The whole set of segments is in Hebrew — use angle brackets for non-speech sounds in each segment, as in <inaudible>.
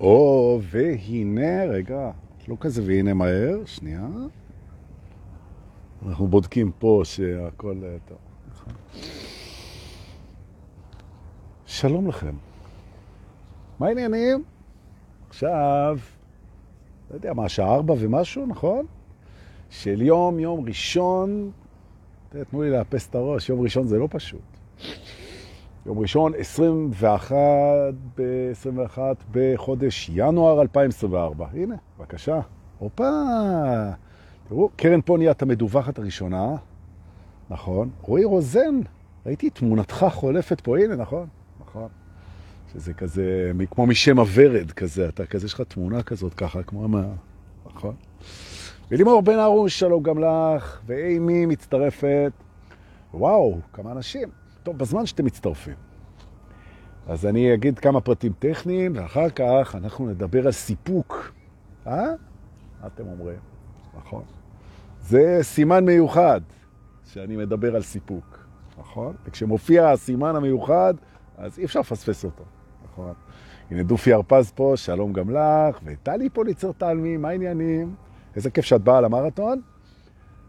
או, והנה, רגע, לא כזה והנה מהר, שנייה. אנחנו בודקים פה שהכל אה, טוב. שלום לכם. מה העניינים? עכשיו, לא יודע מה, שעה ארבע ומשהו, נכון? של יום, יום ראשון, תנו לי לאפס את הראש, יום ראשון זה לא פשוט. יום ראשון, 21 ב-21 בחודש ינואר 2024. הנה, בבקשה. הופה. תראו, קרן פה נהיית המדווחת הראשונה. נכון. רועי רוזן, ראיתי תמונתך חולפת פה, הנה, נכון? נכון. שזה כזה, כמו משם הוורד כזה, אתה כזה, יש לך תמונה כזאת ככה, כמו מה... נכון? ולימור בן ארוש, שלום גם לך, ואימי מצטרפת. וואו, כמה אנשים. טוב, בזמן שאתם מצטרפים. אז אני אגיד כמה פרטים טכניים, ואחר כך אנחנו נדבר על סיפוק. אה? מה אתם אומרים? נכון. זה סימן מיוחד שאני מדבר על סיפוק, נכון? וכשמופיע הסימן המיוחד, אז אי אפשר לפספס אותו, נכון? הנה דופי הרפז פה, שלום גם לך, וטלי פוליצר תלמי, מה העניינים? איזה כיף שאת באה למרתון.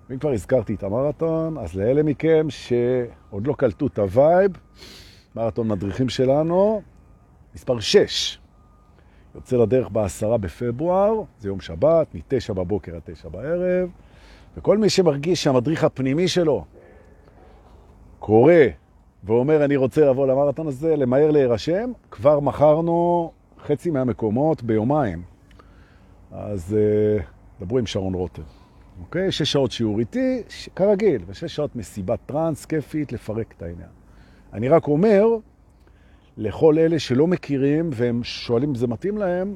ואם כבר הזכרתי את המרתון, אז לאלה מכם שעוד לא קלטו את ה vibe, מרתון מדריכים שלנו, מספר 6. יוצא לדרך בעשרה בפברואר, זה יום שבת, מ-9 בבוקר עד 9 בערב, וכל מי שמרגיש שהמדריך הפנימי שלו קורא ואומר, אני רוצה לבוא למרתון הזה, למהר להירשם, כבר מכרנו חצי מהמקומות ביומיים. אז uh, דברו עם שרון רוטר. אוקיי? שש שעות שיעור איתי, כרגיל, ושש שעות מסיבת טרנס כיפית לפרק את העניין. אני רק אומר, לכל אלה שלא מכירים והם שואלים אם זה מתאים להם,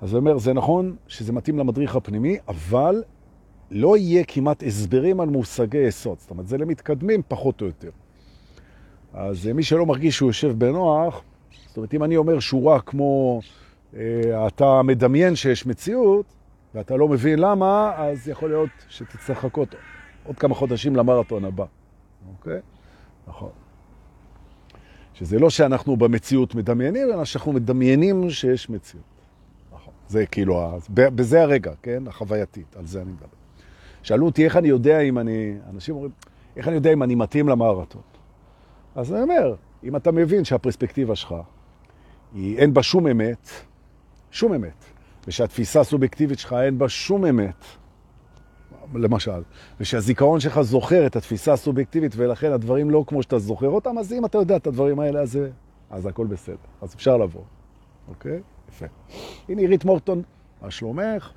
אז אני אומר, זה נכון שזה מתאים למדריך הפנימי, אבל לא יהיה כמעט הסברים על מושגי יסוד. זאת אומרת, זה למתקדמים פחות או יותר. אז מי שלא מרגיש שהוא יושב בנוח, זאת אומרת, אם אני אומר שורה כמו, אה, אתה מדמיין שיש מציאות, ואתה לא מבין למה, אז יכול להיות שתצטרך לחכות עוד כמה חודשים למרתון הבא. אוקיי? נכון. שזה לא שאנחנו במציאות מדמיינים, אלא שאנחנו מדמיינים שיש מציאות. נכון. זה כאילו, בזה הרגע, כן? החווייתית, על זה אני מדבר. שאלו אותי איך אני יודע אם אני, אנשים אומרים, איך אני יודע אם אני מתאים למרתון? אז אני אומר, אם אתה מבין שהפרספקטיבה שלך, היא, אין בה שום אמת, שום אמת, ושהתפיסה הסובייקטיבית שלך אין בה שום אמת, למשל, ושהזיכרון שלך זוכר את התפיסה הסובייקטיבית, ולכן הדברים לא כמו שאתה זוכר אותם, אז אם אתה יודע את הדברים האלה, אז, אז הכל בסדר. אז אפשר לבוא, אוקיי? יפה. הנה עירית מורטון, מה שלומך?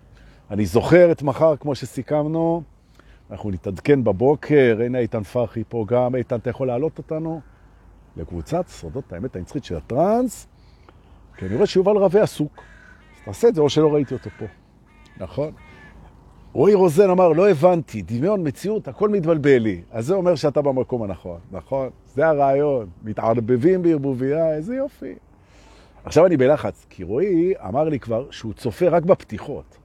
אני זוכר את מחר כמו שסיכמנו, אנחנו נתעדכן בבוקר, הנה איתן פרחי פה גם, איתן, אתה יכול להעלות אותנו לקבוצת סודות האמת הנצחית של הטרנס, כי אני רואה שיובל רווה עסוק. תעשה את זה, או שלא ראיתי אותו פה. נכון? רועי רוזן אמר, לא הבנתי, דמיון, מציאות, הכל מתבלבל לי. אז זה אומר שאתה במקום הנכון, נכון? זה הרעיון, מתערבבים בערבוביה, איזה יופי. עכשיו אני בלחץ, כי רועי אמר לי כבר שהוא צופה רק בפתיחות.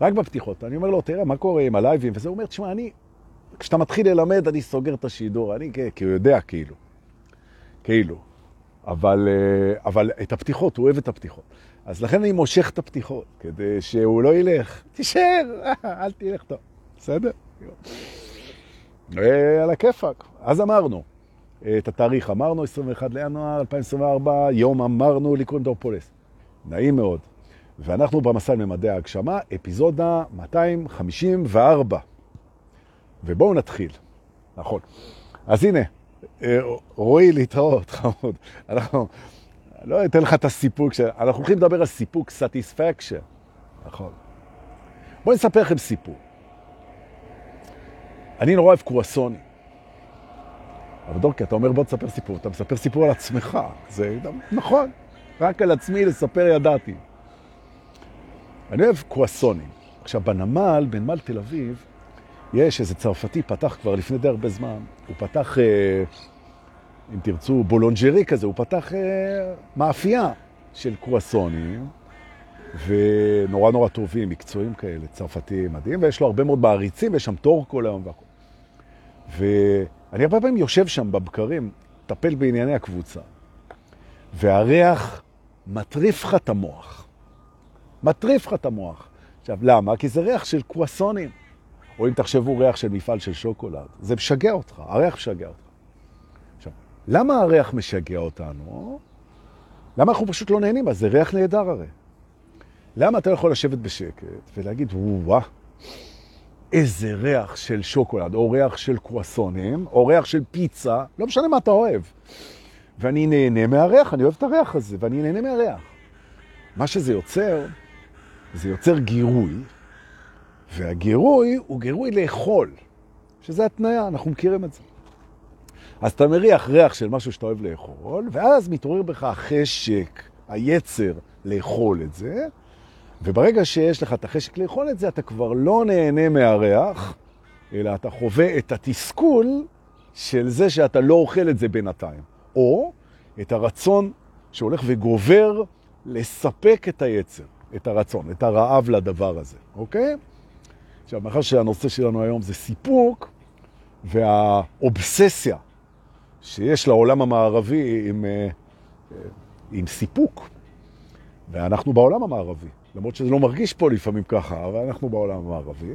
רק בפתיחות. אני אומר לו, תראה, מה קורה עם הלייבים? וזה אומר, תשמע, אני, כשאתה מתחיל ללמד, אני סוגר את השידור. אני כי הוא יודע, כאילו. כאילו. אבל, אה, אבל את הפתיחות, הוא אוהב את הפתיחות. אז לכן אני מושך את הפתיחות, כדי שהוא לא ילך. תישאר, אל תלך טוב. בסדר? אה, על הכיפק. אז אמרנו, אה, את התאריך אמרנו, 21 לינואר 2024, יום אמרנו לי קוראים דור פולס. נעים מאוד. ואנחנו במסע לממדי ההגשמה, אפיזודה 254. ובואו נתחיל. נכון. אז הנה, אה, רואי להתראות, <laughs> חמוד. אנחנו, לא אתן לך את הסיפוק, אנחנו הולכים לדבר על סיפוק, satisfaction. נכון. בואו נספר לכם סיפור. אני נורא אוהב קרואסונים. אבל דורקי, אתה אומר בוא תספר סיפור, אתה מספר סיפור על עצמך. זה נכון, רק על עצמי לספר ידעתי. אני אוהב קרואסונים. עכשיו, בנמל, בנמל תל אביב, יש איזה צרפתי, פתח כבר לפני די הרבה זמן, הוא פתח, אה, אם תרצו, בולונג'רי כזה, הוא פתח אה, מאפייה של קרואסונים, ונורא נורא טובים, מקצועים כאלה, צרפתיים מדהים, ויש לו הרבה מאוד מעריצים, ויש שם תור כל היום והכל. ואני הרבה פעמים יושב שם בבקרים, טפל בענייני הקבוצה, והריח מטריף לך את המוח. מטריף לך את המוח. עכשיו, למה? כי זה ריח של קואסונים. או אם תחשבו ריח של מפעל של שוקולד, זה משגע אותך, הריח משגע אותך. למה הריח משגע אותנו? למה אנחנו פשוט לא נהנים? אז זה ריח נהדר הרי. למה אתה יכול לשבת בשקט ולהגיד, וואה, איזה ריח של שוקולד, או ריח של קואסונים, או ריח של פיצה, לא משנה מה אתה אוהב. ואני נהנה מהריח, אני אוהב את הריח הזה, ואני נהנה מהריח. מה שזה יוצר, זה יוצר גירוי, והגירוי הוא גירוי לאכול, שזה התניה, אנחנו מכירים את זה. אז אתה מריח ריח של משהו שאתה אוהב לאכול, ואז מתעורר בך החשק, היצר לאכול את זה, וברגע שיש לך את החשק לאכול את זה, אתה כבר לא נהנה מהריח, אלא אתה חווה את התסכול של זה שאתה לא אוכל את זה בינתיים. או את הרצון שהולך וגובר לספק את היצר, את הרצון, את הרעב לדבר הזה, אוקיי? עכשיו, מאחר שהנושא שלנו היום זה סיפוק, והאובססיה שיש לעולם המערבי עם, אה, עם סיפוק, ואנחנו בעולם המערבי, למרות שזה לא מרגיש פה לפעמים ככה, אבל אנחנו בעולם המערבי,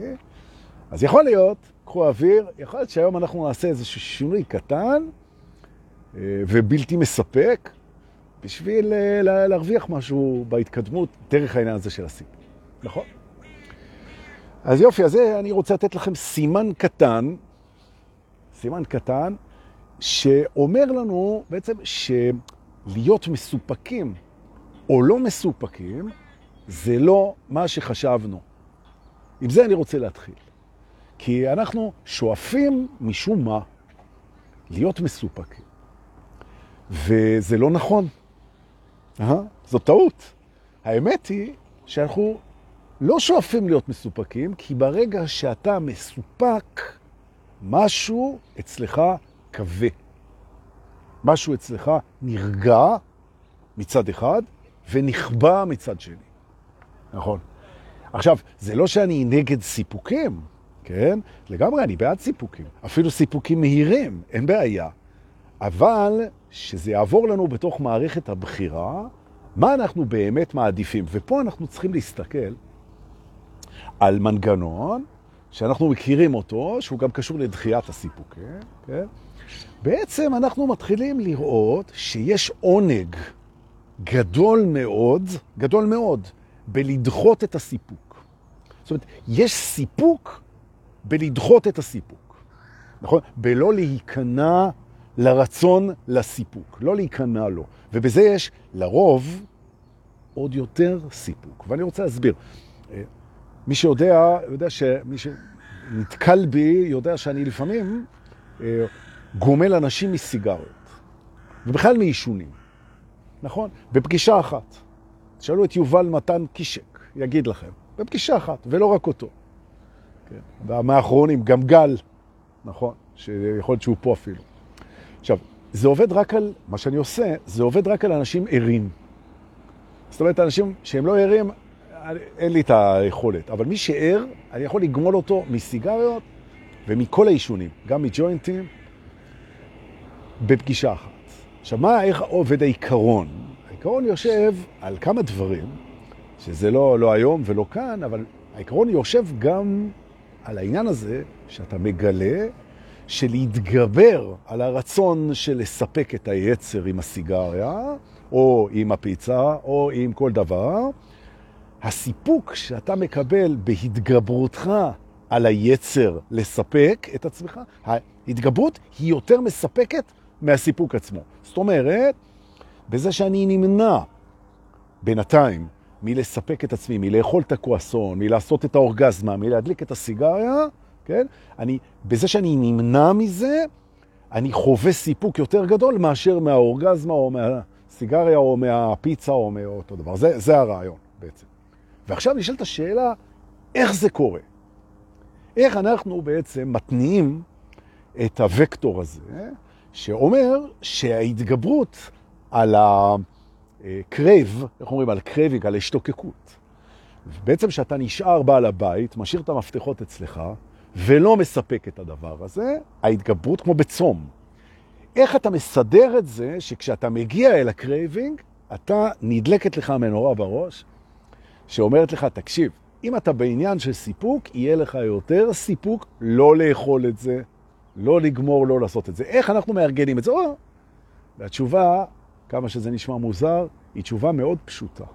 אז יכול להיות, קחו אוויר, יכול להיות שהיום אנחנו נעשה איזשהו שינוי קטן אה, ובלתי מספק, בשביל אה, להרוויח משהו בהתקדמות דרך העניין הזה של הסיפור, נכון? אז יופי, אז אני רוצה לתת לכם סימן קטן, סימן קטן, שאומר לנו בעצם שלהיות מסופקים או לא מסופקים, זה לא מה שחשבנו. עם זה אני רוצה להתחיל. כי אנחנו שואפים משום מה להיות מסופקים. וזה לא נכון. אה? זו טעות. האמת היא שאנחנו לא שואפים להיות מסופקים, כי ברגע שאתה מסופק, משהו אצלך כווה. משהו אצלך נרגע מצד אחד ונכבה מצד שני. נכון. עכשיו, זה לא שאני נגד סיפוקים, כן? לגמרי, אני בעד סיפוקים. אפילו סיפוקים מהירים, אין בעיה. אבל שזה יעבור לנו בתוך מערכת הבחירה, מה אנחנו באמת מעדיפים. ופה אנחנו צריכים להסתכל על מנגנון שאנחנו מכירים אותו, שהוא גם קשור לדחיית הסיפוקים, כן? בעצם אנחנו מתחילים לראות שיש עונג גדול מאוד, גדול מאוד, בלדחות את הסיפוק. זאת אומרת, יש סיפוק בלדחות את הסיפוק, נכון? בלא להיכנע לרצון לסיפוק, לא להיכנע לו. ובזה יש לרוב עוד יותר סיפוק. ואני רוצה להסביר. מי שיודע, יודע שמי שנתקל בי, יודע שאני לפעמים אה, גומל אנשים מסיגריות, ובכלל מעישונים, נכון? בפגישה אחת. תשאלו את יובל מתן קישק, יגיד לכם, בפגישה אחת, ולא רק אותו. כן. ומהאחרונים, גם גל, נכון? שיכול להיות שהוא פה אפילו. עכשיו, זה עובד רק על, מה שאני עושה, זה עובד רק על אנשים ערים. זאת אומרת, אנשים שהם לא ערים, אין לי את היכולת, אבל מי שער, אני יכול לגמול אותו מסיגריות ומכל העישונים, גם מג'וינטים, בפגישה אחת. עכשיו, מה, איך עובד העיקרון? העיקרון יושב על כמה דברים, שזה לא, לא היום ולא כאן, אבל העיקרון יושב גם על העניין הזה שאתה מגלה שלהתגבר על הרצון של לספק את היצר עם הסיגריה, או עם הפיצה, או עם כל דבר, הסיפוק שאתה מקבל בהתגברותך על היצר לספק את עצמך, ההתגברות היא יותר מספקת מהסיפוק עצמו. זאת אומרת, בזה שאני נמנע בינתיים מלספק את עצמי, מלאכול את הקואסון, מלעשות את האורגזמה, מלהדליק את הסיגריה, כן? אני, בזה שאני נמנע מזה, אני חווה סיפוק יותר גדול מאשר מהאורגזמה או מהסיגריה או מהפיצה או מאותו דבר. זה, זה הרעיון בעצם. ועכשיו נשאלת השאלה, איך זה קורה? איך אנחנו בעצם מתניעים את הוקטור הזה, שאומר שההתגברות על הקרב, איך אומרים? על קרביג, על השתוקקות. בעצם שאתה נשאר בעל הבית, משאיר את המפתחות אצלך, ולא מספק את הדבר הזה, ההתגברות כמו בצום. איך אתה מסדר את זה שכשאתה מגיע אל ה craving, אתה נדלקת לך מנורה בראש, שאומרת לך, תקשיב, אם אתה בעניין של סיפוק, יהיה לך יותר סיפוק לא לאכול את זה, לא לגמור, לא לעשות את זה. איך אנחנו מארגנים את זה? או, והתשובה, כמה שזה נשמע מוזר, היא תשובה מאוד פשוטה.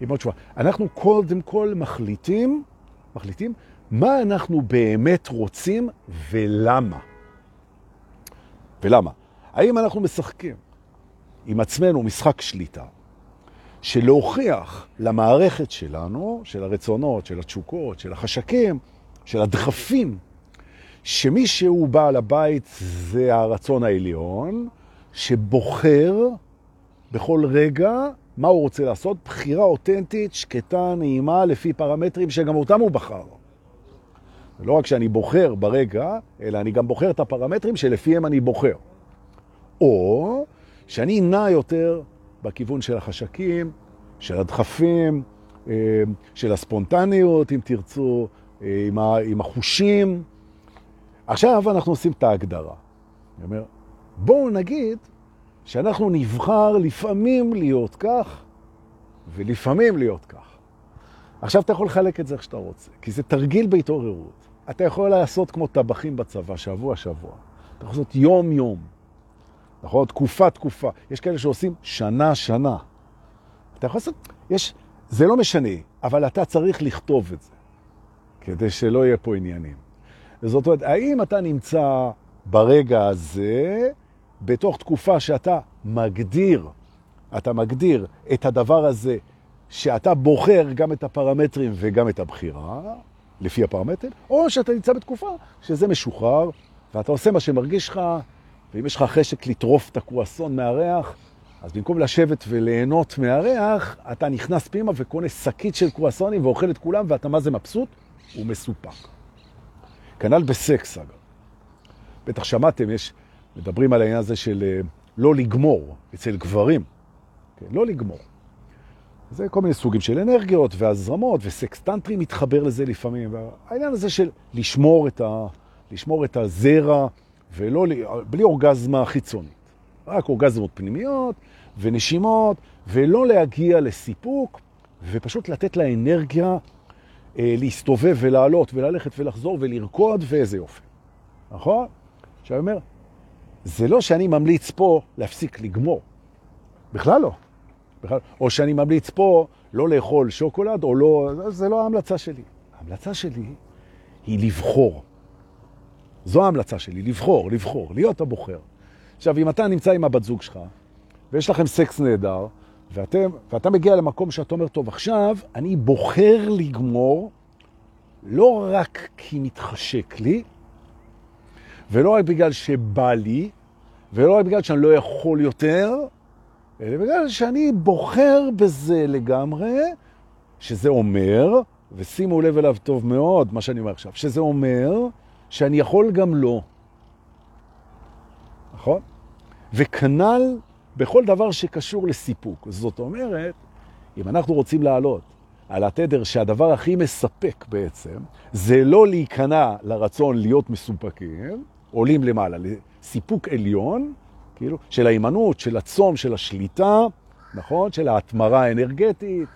היא מאוד תשובה. אנחנו קודם כל מחליטים, מחליטים מה אנחנו באמת רוצים ולמה. ולמה? האם אנחנו משחקים עם עצמנו משחק שליטה, שלהוכיח למערכת שלנו, של הרצונות, של התשוקות, של החשקים, של הדחפים, שמי שהוא בעל הבית זה הרצון העליון, שבוחר בכל רגע מה הוא רוצה לעשות, בחירה אותנטית, שקטה, נעימה, לפי פרמטרים שגם אותם הוא בחר. ולא רק שאני בוחר ברגע, אלא אני גם בוחר את הפרמטרים שלפיהם אני בוחר. או שאני נע יותר בכיוון של החשקים, של הדחפים, אה, של הספונטניות, אם תרצו, אה, עם החושים. עכשיו אנחנו עושים את ההגדרה. אני אומר, בואו נגיד שאנחנו נבחר לפעמים להיות כך, ולפעמים להיות כך. עכשיו אתה יכול לחלק את זה איך שאתה רוצה, כי זה תרגיל בהתעוררות. אתה יכול לעשות כמו טבחים בצבא, שבוע-שבוע. אתה יכול לעשות יום-יום. נכון? תקופה-תקופה. יש כאלה שעושים שנה-שנה. אתה יכול לעשות, יש, זה לא משנה, אבל אתה צריך לכתוב את זה, כדי שלא יהיה פה עניינים. זאת אומרת, האם אתה נמצא ברגע הזה, בתוך תקופה שאתה מגדיר, אתה מגדיר את הדבר הזה, שאתה בוחר גם את הפרמטרים וגם את הבחירה, לפי הפרמטרים, או שאתה נמצא בתקופה שזה משוחרר, ואתה עושה מה שמרגיש לך, ואם יש לך חשק לטרוף את הקרואסון מהריח, אז במקום לשבת וליהנות מהריח, אתה נכנס פנימה וקונה שקית של קרואסונים ואוכל את כולם, ואתה מה זה מבסוט? הוא מסופק. כנ"ל בסקס, אגב. בטח שמעתם, יש, מדברים על העניין הזה של אה, לא לגמור אצל גברים. כן, לא לגמור. זה כל מיני סוגים של אנרגיות והזרמות, וסקס טנטרי מתחבר לזה לפעמים. העניין הזה של לשמור את, ה, לשמור את הזרע, ולא, בלי אורגזמה חיצונית. רק אורגזמות פנימיות ונשימות, ולא להגיע לסיפוק, ופשוט לתת לאנרגיה להסתובב ולעלות וללכת ולחזור ולרקוד, ואיזה יופי. נכון? עכשיו אומר, זה לא שאני ממליץ פה להפסיק לגמור. בכלל לא. בכלל, או שאני ממליץ פה לא לאכול שוקולד, או לא, זה לא ההמלצה שלי. ההמלצה שלי היא לבחור. זו ההמלצה שלי, לבחור, לבחור, להיות הבוחר. עכשיו, אם אתה נמצא עם הבת זוג שלך, ויש לכם סקס נהדר, ואתם, ואתה מגיע למקום שאתה אומר, טוב, עכשיו אני בוחר לגמור, לא רק כי מתחשק לי, ולא רק בגלל שבא לי, ולא רק בגלל שאני לא יכול יותר, אלא בגלל שאני בוחר בזה לגמרי, שזה אומר, ושימו לב אליו טוב מאוד, מה שאני אומר עכשיו, שזה אומר שאני יכול גם לא. נכון? וכנל בכל דבר שקשור לסיפוק. זאת אומרת, אם אנחנו רוצים לעלות על התדר שהדבר הכי מספק בעצם, זה לא להיכנע לרצון להיות מסופקים, עולים למעלה, לסיפוק עליון, כאילו, של האימנות, של הצום, של השליטה, נכון? של ההתמרה האנרגטית,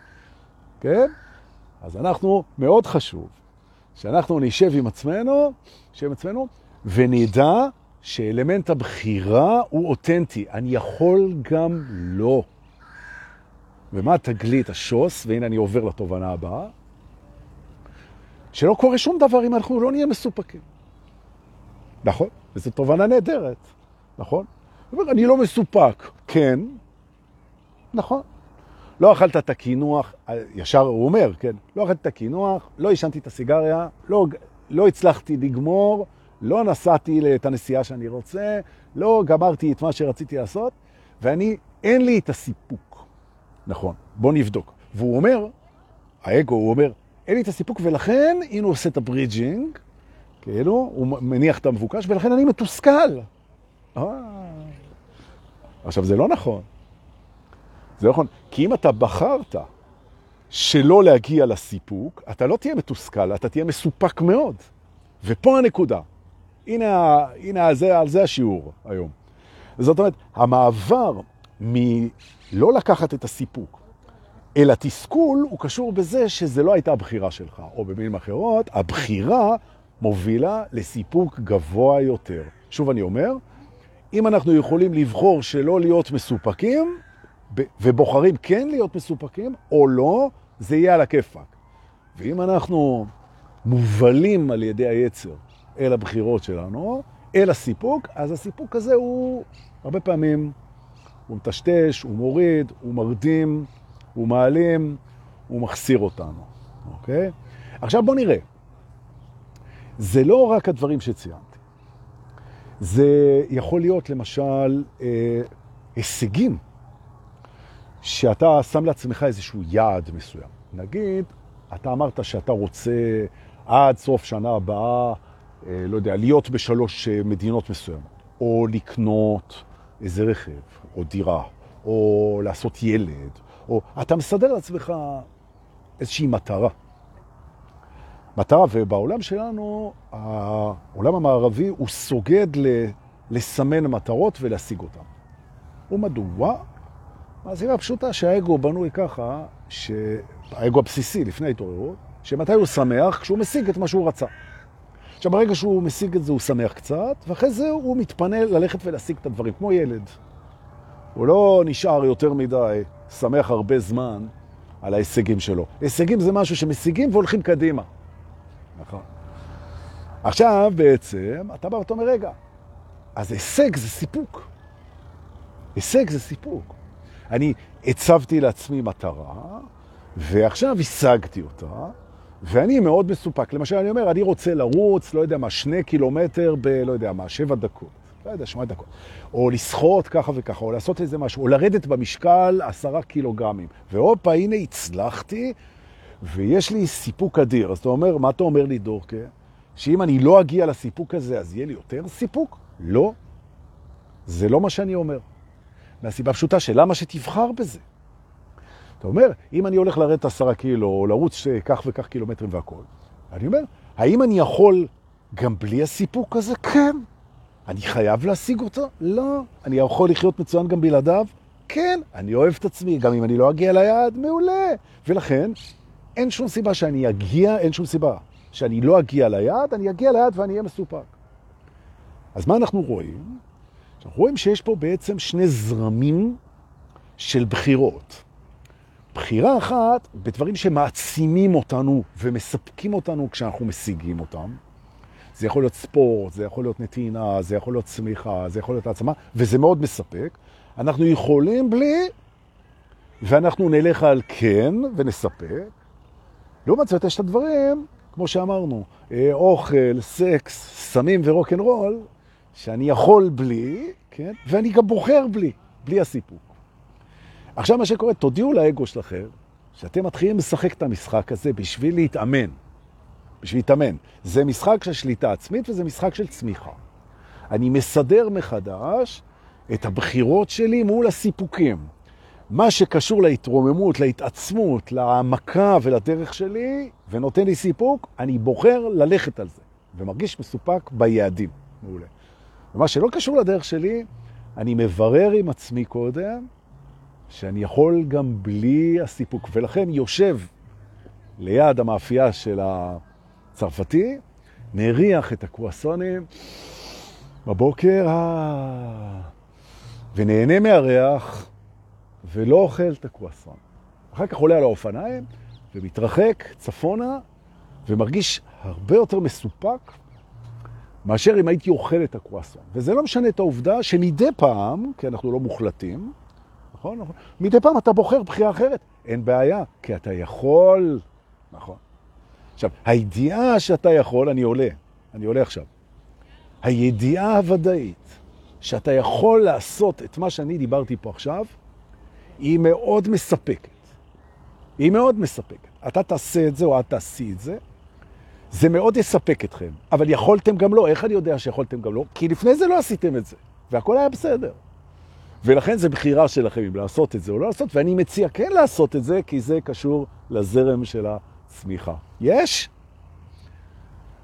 כן? אז אנחנו, מאוד חשוב, שאנחנו נשב עם עצמנו, נשב עם עצמנו, ונדע שאלמנט הבחירה הוא אותנטי. אני יכול גם לא. ומה תגלית השוס, והנה אני עובר לתובנה הבאה, שלא קורה שום דבר אם אנחנו לא נהיה מסופקים. נכון? וזו תובנה נהדרת, נכון? אני לא מסופק. כן, נכון. לא אכלת את הקינוח, ישר הוא אומר, כן, לא אכלתי את הקינוח, לא ישנתי את הסיגריה, לא, לא הצלחתי לגמור, לא נסעתי את הנסיעה שאני רוצה, לא גמרתי את מה שרציתי לעשות, ואני, אין לי את הסיפוק. נכון, בוא נבדוק. והוא אומר, האגו, הוא אומר, אין לי את הסיפוק, ולכן, הנה הוא עושה את הברידג'ינג, כאילו, הוא מניח את המבוקש, ולכן אני מתוסכל. אה. עכשיו, זה לא נכון. זה לא נכון, כי אם אתה בחרת שלא להגיע לסיפוק, אתה לא תהיה מתוסכל, אתה תהיה מסופק מאוד. ופה הנקודה. הנה, הנה זה, על זה השיעור היום. זאת אומרת, המעבר מלא לקחת את הסיפוק, אלא תסכול הוא קשור בזה שזה לא הייתה הבחירה שלך, או במילים אחרות, הבחירה מובילה לסיפוק גבוה יותר. שוב אני אומר, אם אנחנו יכולים לבחור שלא להיות מסופקים, ובוחרים כן להיות מסופקים או לא, זה יהיה על הכיפק. ואם אנחנו מובלים על ידי היצר אל הבחירות שלנו, אל הסיפוק, אז הסיפוק הזה הוא הרבה פעמים, הוא מטשטש, הוא מוריד, הוא מרדים, הוא מעלים, הוא מחסיר אותנו, אוקיי? עכשיו בוא נראה. זה לא רק הדברים שציינתי. זה יכול להיות למשל אה, הישגים שאתה שם לעצמך איזשהו יעד מסוים. נגיד, אתה אמרת שאתה רוצה עד סוף שנה הבאה, אה, לא יודע, להיות בשלוש אה, מדינות מסוימות, או לקנות איזה רכב, או דירה, או לעשות ילד, או אתה מסדר לעצמך איזושהי מטרה. מטרה, ובעולם שלנו, העולם המערבי הוא סוגד לסמן מטרות ולהשיג אותן. ומדוע? מהסיבה הפשוטה שהאגו בנוי ככה, שהאגו הבסיסי לפני ההתעוררות, שמתי הוא שמח? כשהוא משיג את מה שהוא רצה. עכשיו, ברגע שהוא משיג את זה, הוא שמח קצת, ואחרי זה הוא מתפנה ללכת ולהשיג את הדברים, כמו ילד. הוא לא נשאר יותר מדי שמח הרבה זמן על ההישגים שלו. הישגים זה משהו שמשיגים והולכים קדימה. נכון. עכשיו בעצם, אתה בא ואתה אומר, רגע, אז הישג זה סיפוק. הישג זה סיפוק. אני הצבתי לעצמי מטרה, ועכשיו השגתי אותה, ואני מאוד מסופק. למשל, אני אומר, אני רוצה לרוץ, לא יודע מה, שני קילומטר ב, לא יודע מה, שבע דקות. לא יודע, שמונה דקות. או לשחות ככה וככה, או לעשות איזה משהו, או לרדת במשקל עשרה קילוגרמים. והופה, הנה הצלחתי, ויש לי סיפוק אדיר. אז אתה אומר, מה אתה אומר לי, דורקה? שאם אני לא אגיע לסיפוק הזה, אז יהיה לי יותר סיפוק? לא. זה לא מה שאני אומר. מהסיבה פשוטה שלמה שתבחר בזה? אתה אומר, אם אני הולך לרדת עשרה קילו, או לרוץ כך וכך קילומטרים והכל, אני אומר, האם אני יכול גם בלי הסיפוק הזה? כן. אני חייב להשיג אותו? לא. אני יכול לחיות מצוין גם בלעדיו? כן. אני אוהב את עצמי, גם אם אני לא אגיע ליעד, מעולה. ולכן, אין שום סיבה שאני אגיע, אין שום סיבה שאני לא אגיע ליעד, אני אגיע ליעד ואני אהיה מסופק. אז מה אנחנו רואים? אנחנו רואים שיש פה בעצם שני זרמים של בחירות. בחירה אחת בדברים שמעצימים אותנו ומספקים אותנו כשאנחנו משיגים אותם. זה יכול להיות ספורט, זה יכול להיות נתינה, זה יכול להיות צמיחה, זה יכול להיות העצמה, וזה מאוד מספק. אנחנו יכולים בלי, ואנחנו נלך על כן ונספק. לעומת זאת יש את הדברים, כמו שאמרנו, אה, אוכל, סקס, סמים ורוקנרול, שאני יכול בלי, כן? ואני גם בוחר בלי, בלי הסיפוק. עכשיו מה שקורה, תודיעו לאגו שלכם שאתם מתחילים לשחק את המשחק הזה בשביל להתאמן. בשביל להתאמן. זה משחק של שליטה עצמית וזה משחק של צמיחה. אני מסדר מחדש את הבחירות שלי מול הסיפוקים. מה שקשור להתרוממות, להתעצמות, להעמקה ולדרך שלי, ונותן לי סיפוק, אני בוחר ללכת על זה, ומרגיש מסופק ביעדים. מעולה. ומה שלא קשור לדרך שלי, אני מברר עם עצמי קודם, שאני יכול גם בלי הסיפוק, ולכן יושב ליד המאפייה של הצרפתי, מריח את הקרואסונים בבוקר, ונהנה מהריח, ולא אוכל את הקרואסון. אחר כך עולה על האופניים ומתרחק צפונה, ומרגיש הרבה יותר מסופק מאשר אם הייתי אוכל את הקרואסון. וזה לא משנה את העובדה שמדי פעם, כי אנחנו לא מוחלטים, נכון, נכון, מדי פעם אתה בוחר בחירה אחרת. אין בעיה, כי אתה יכול, נכון. עכשיו, הידיעה שאתה יכול, אני עולה, אני עולה עכשיו. הידיעה הוודאית שאתה יכול לעשות את מה שאני דיברתי פה עכשיו, היא מאוד מספקת. היא מאוד מספקת. אתה תעשה את זה או את תעשי את זה, זה מאוד יספק אתכם. אבל יכולתם גם לא. איך אני יודע שיכולתם גם לא? כי לפני זה לא עשיתם את זה, והכל היה בסדר. ולכן זה בחירה שלכם אם לעשות את זה או לא לעשות, ואני מציע כן לעשות את זה, כי זה קשור לזרם של הצמיחה. יש?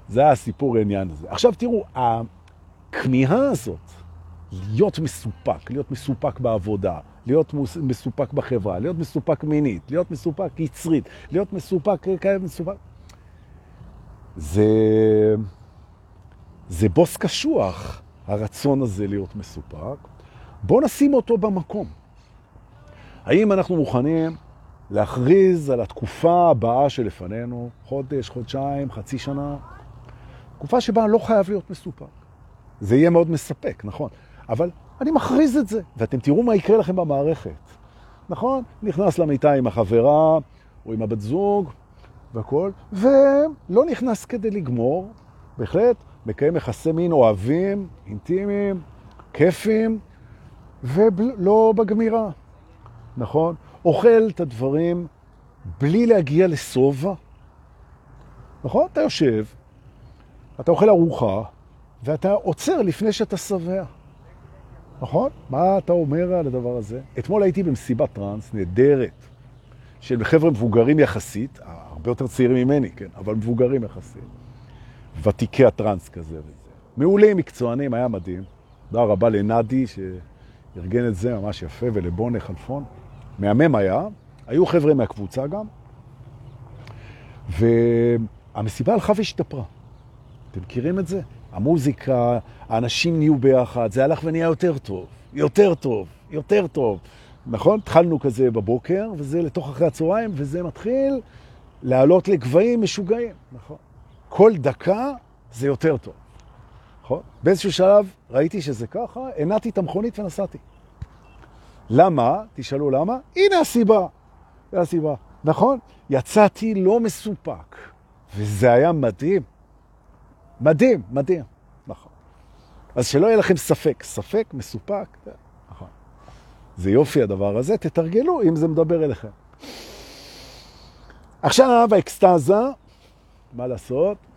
זה הסיפור העניין הזה. עכשיו תראו, הכמיהה הזאת להיות מסופק, להיות מסופק בעבודה, להיות מסופק בחברה, להיות מסופק מינית, להיות מסופק יצרית, להיות מסופק כאלה מסופק. זה, זה בוס קשוח, הרצון הזה להיות מסופק. בואו נשים אותו במקום. האם אנחנו מוכנים להכריז על התקופה הבאה שלפנינו, חודש, חודשיים, חצי שנה, תקופה שבה לא חייב להיות מסופק. זה יהיה מאוד מספק, נכון. אבל אני מכריז את זה, ואתם תראו מה יקרה לכם במערכת. נכון? נכנס למיטה עם החברה או עם הבת זוג והכל, ולא נכנס כדי לגמור, בהחלט מקיים יחסי מין אוהבים, אינטימיים, כיפים, ולא בגמירה, נכון? אוכל את הדברים בלי להגיע לסובה, נכון? אתה יושב, אתה אוכל ארוחה, ואתה עוצר לפני שאתה שבע. נכון? מה אתה אומר על הדבר הזה? אתמול הייתי במסיבת טרנס נהדרת של חבר'ה מבוגרים יחסית, הרבה יותר צעירים ממני, כן, אבל מבוגרים יחסית. ותיקי הטרנס כזה וזה. מעולים, מקצוענים, היה מדהים. תודה רבה לנדי שארגן את זה ממש יפה, ולבונה חלפון. מהמם היה. היו חבר'ה מהקבוצה גם. והמסיבה הלכה והשתפרה. אתם מכירים את זה? המוזיקה, האנשים נהיו ביחד, זה הלך ונהיה יותר טוב, יותר טוב, יותר טוב. נכון? התחלנו כזה בבוקר, וזה לתוך אחרי הצהריים, וזה מתחיל לעלות לגבהים משוגעים, נכון? כל דקה זה יותר טוב, נכון? באיזשהו שלב ראיתי שזה ככה, הנעתי את המכונית ונסעתי. למה? תשאלו למה? הנה הסיבה. זה הסיבה. נכון? יצאתי לא מסופק, וזה היה מדהים. מדהים, מדהים. נכון. אז שלא יהיה לכם ספק. ספק, מסופק, נכון. זה יופי הדבר הזה, תתרגלו אם זה מדבר אליכם. עכשיו האקסטאזה, מה לעשות, אה,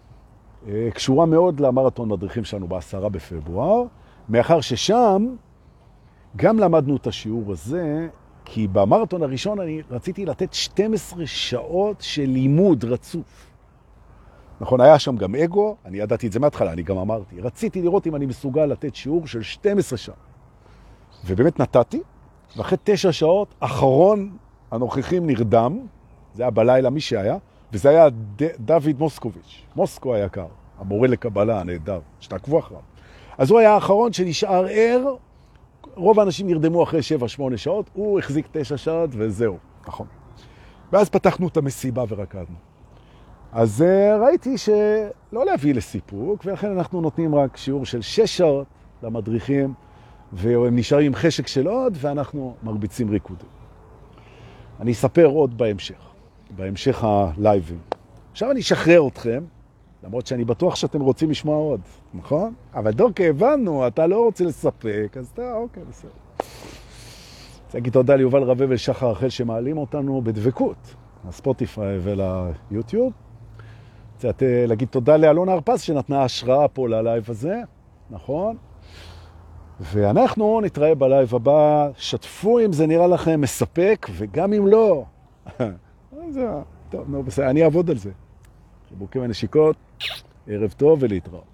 קשורה מאוד למרתון מדריכים שלנו בעשרה בפברואר, מאחר ששם גם למדנו את השיעור הזה, כי במרתון הראשון אני רציתי לתת 12 שעות של לימוד רצוף. נכון, היה שם גם אגו, אני ידעתי את זה מההתחלה, אני גם אמרתי. רציתי לראות אם אני מסוגל לתת שיעור של 12 שעות. ובאמת נתתי, ואחרי תשע שעות, אחרון הנוכחים נרדם, זה היה בלילה מי שהיה, וזה היה ד... דוד מוסקוביץ', מוסקו היקר, המורה לקבלה הנהדר, שתעקבו אחריו. אז הוא היה האחרון שנשאר ער, רוב האנשים נרדמו אחרי 7-8 שעות, הוא החזיק 9 שעות וזהו, נכון. ואז פתחנו את המסיבה ורקדנו. אז אה, ראיתי שלא להביא לסיפוק, ולכן אנחנו נותנים רק שיעור של 6 שעות למדריכים, והם נשארים עם חשק של עוד, ואנחנו מרביצים ריקודים. אני אספר עוד בהמשך, בהמשך הלייבים. עכשיו אני אשחרר אתכם, למרות שאני בטוח שאתם רוצים לשמוע עוד, נכון? אבל דוקא, הבנו, אתה לא רוצה לספק, אז אתה, אוקיי, בסדר. רוצה להגיד תודה ליובל רווה ולשחר רחל שמעלים אותנו בדבקות לספוטיפיי וליוטיוב. רוצה להגיד תודה לאלונה הרפז שנתנה השראה פה ל live הזה, נכון? ואנחנו נתראה ב live הבא, שתפו אם זה נראה לכם מספק, וגם אם לא, טוב, נו, בסדר, אני אעבוד על זה. חיבוקים ונשיקות, ערב טוב ולהתראות.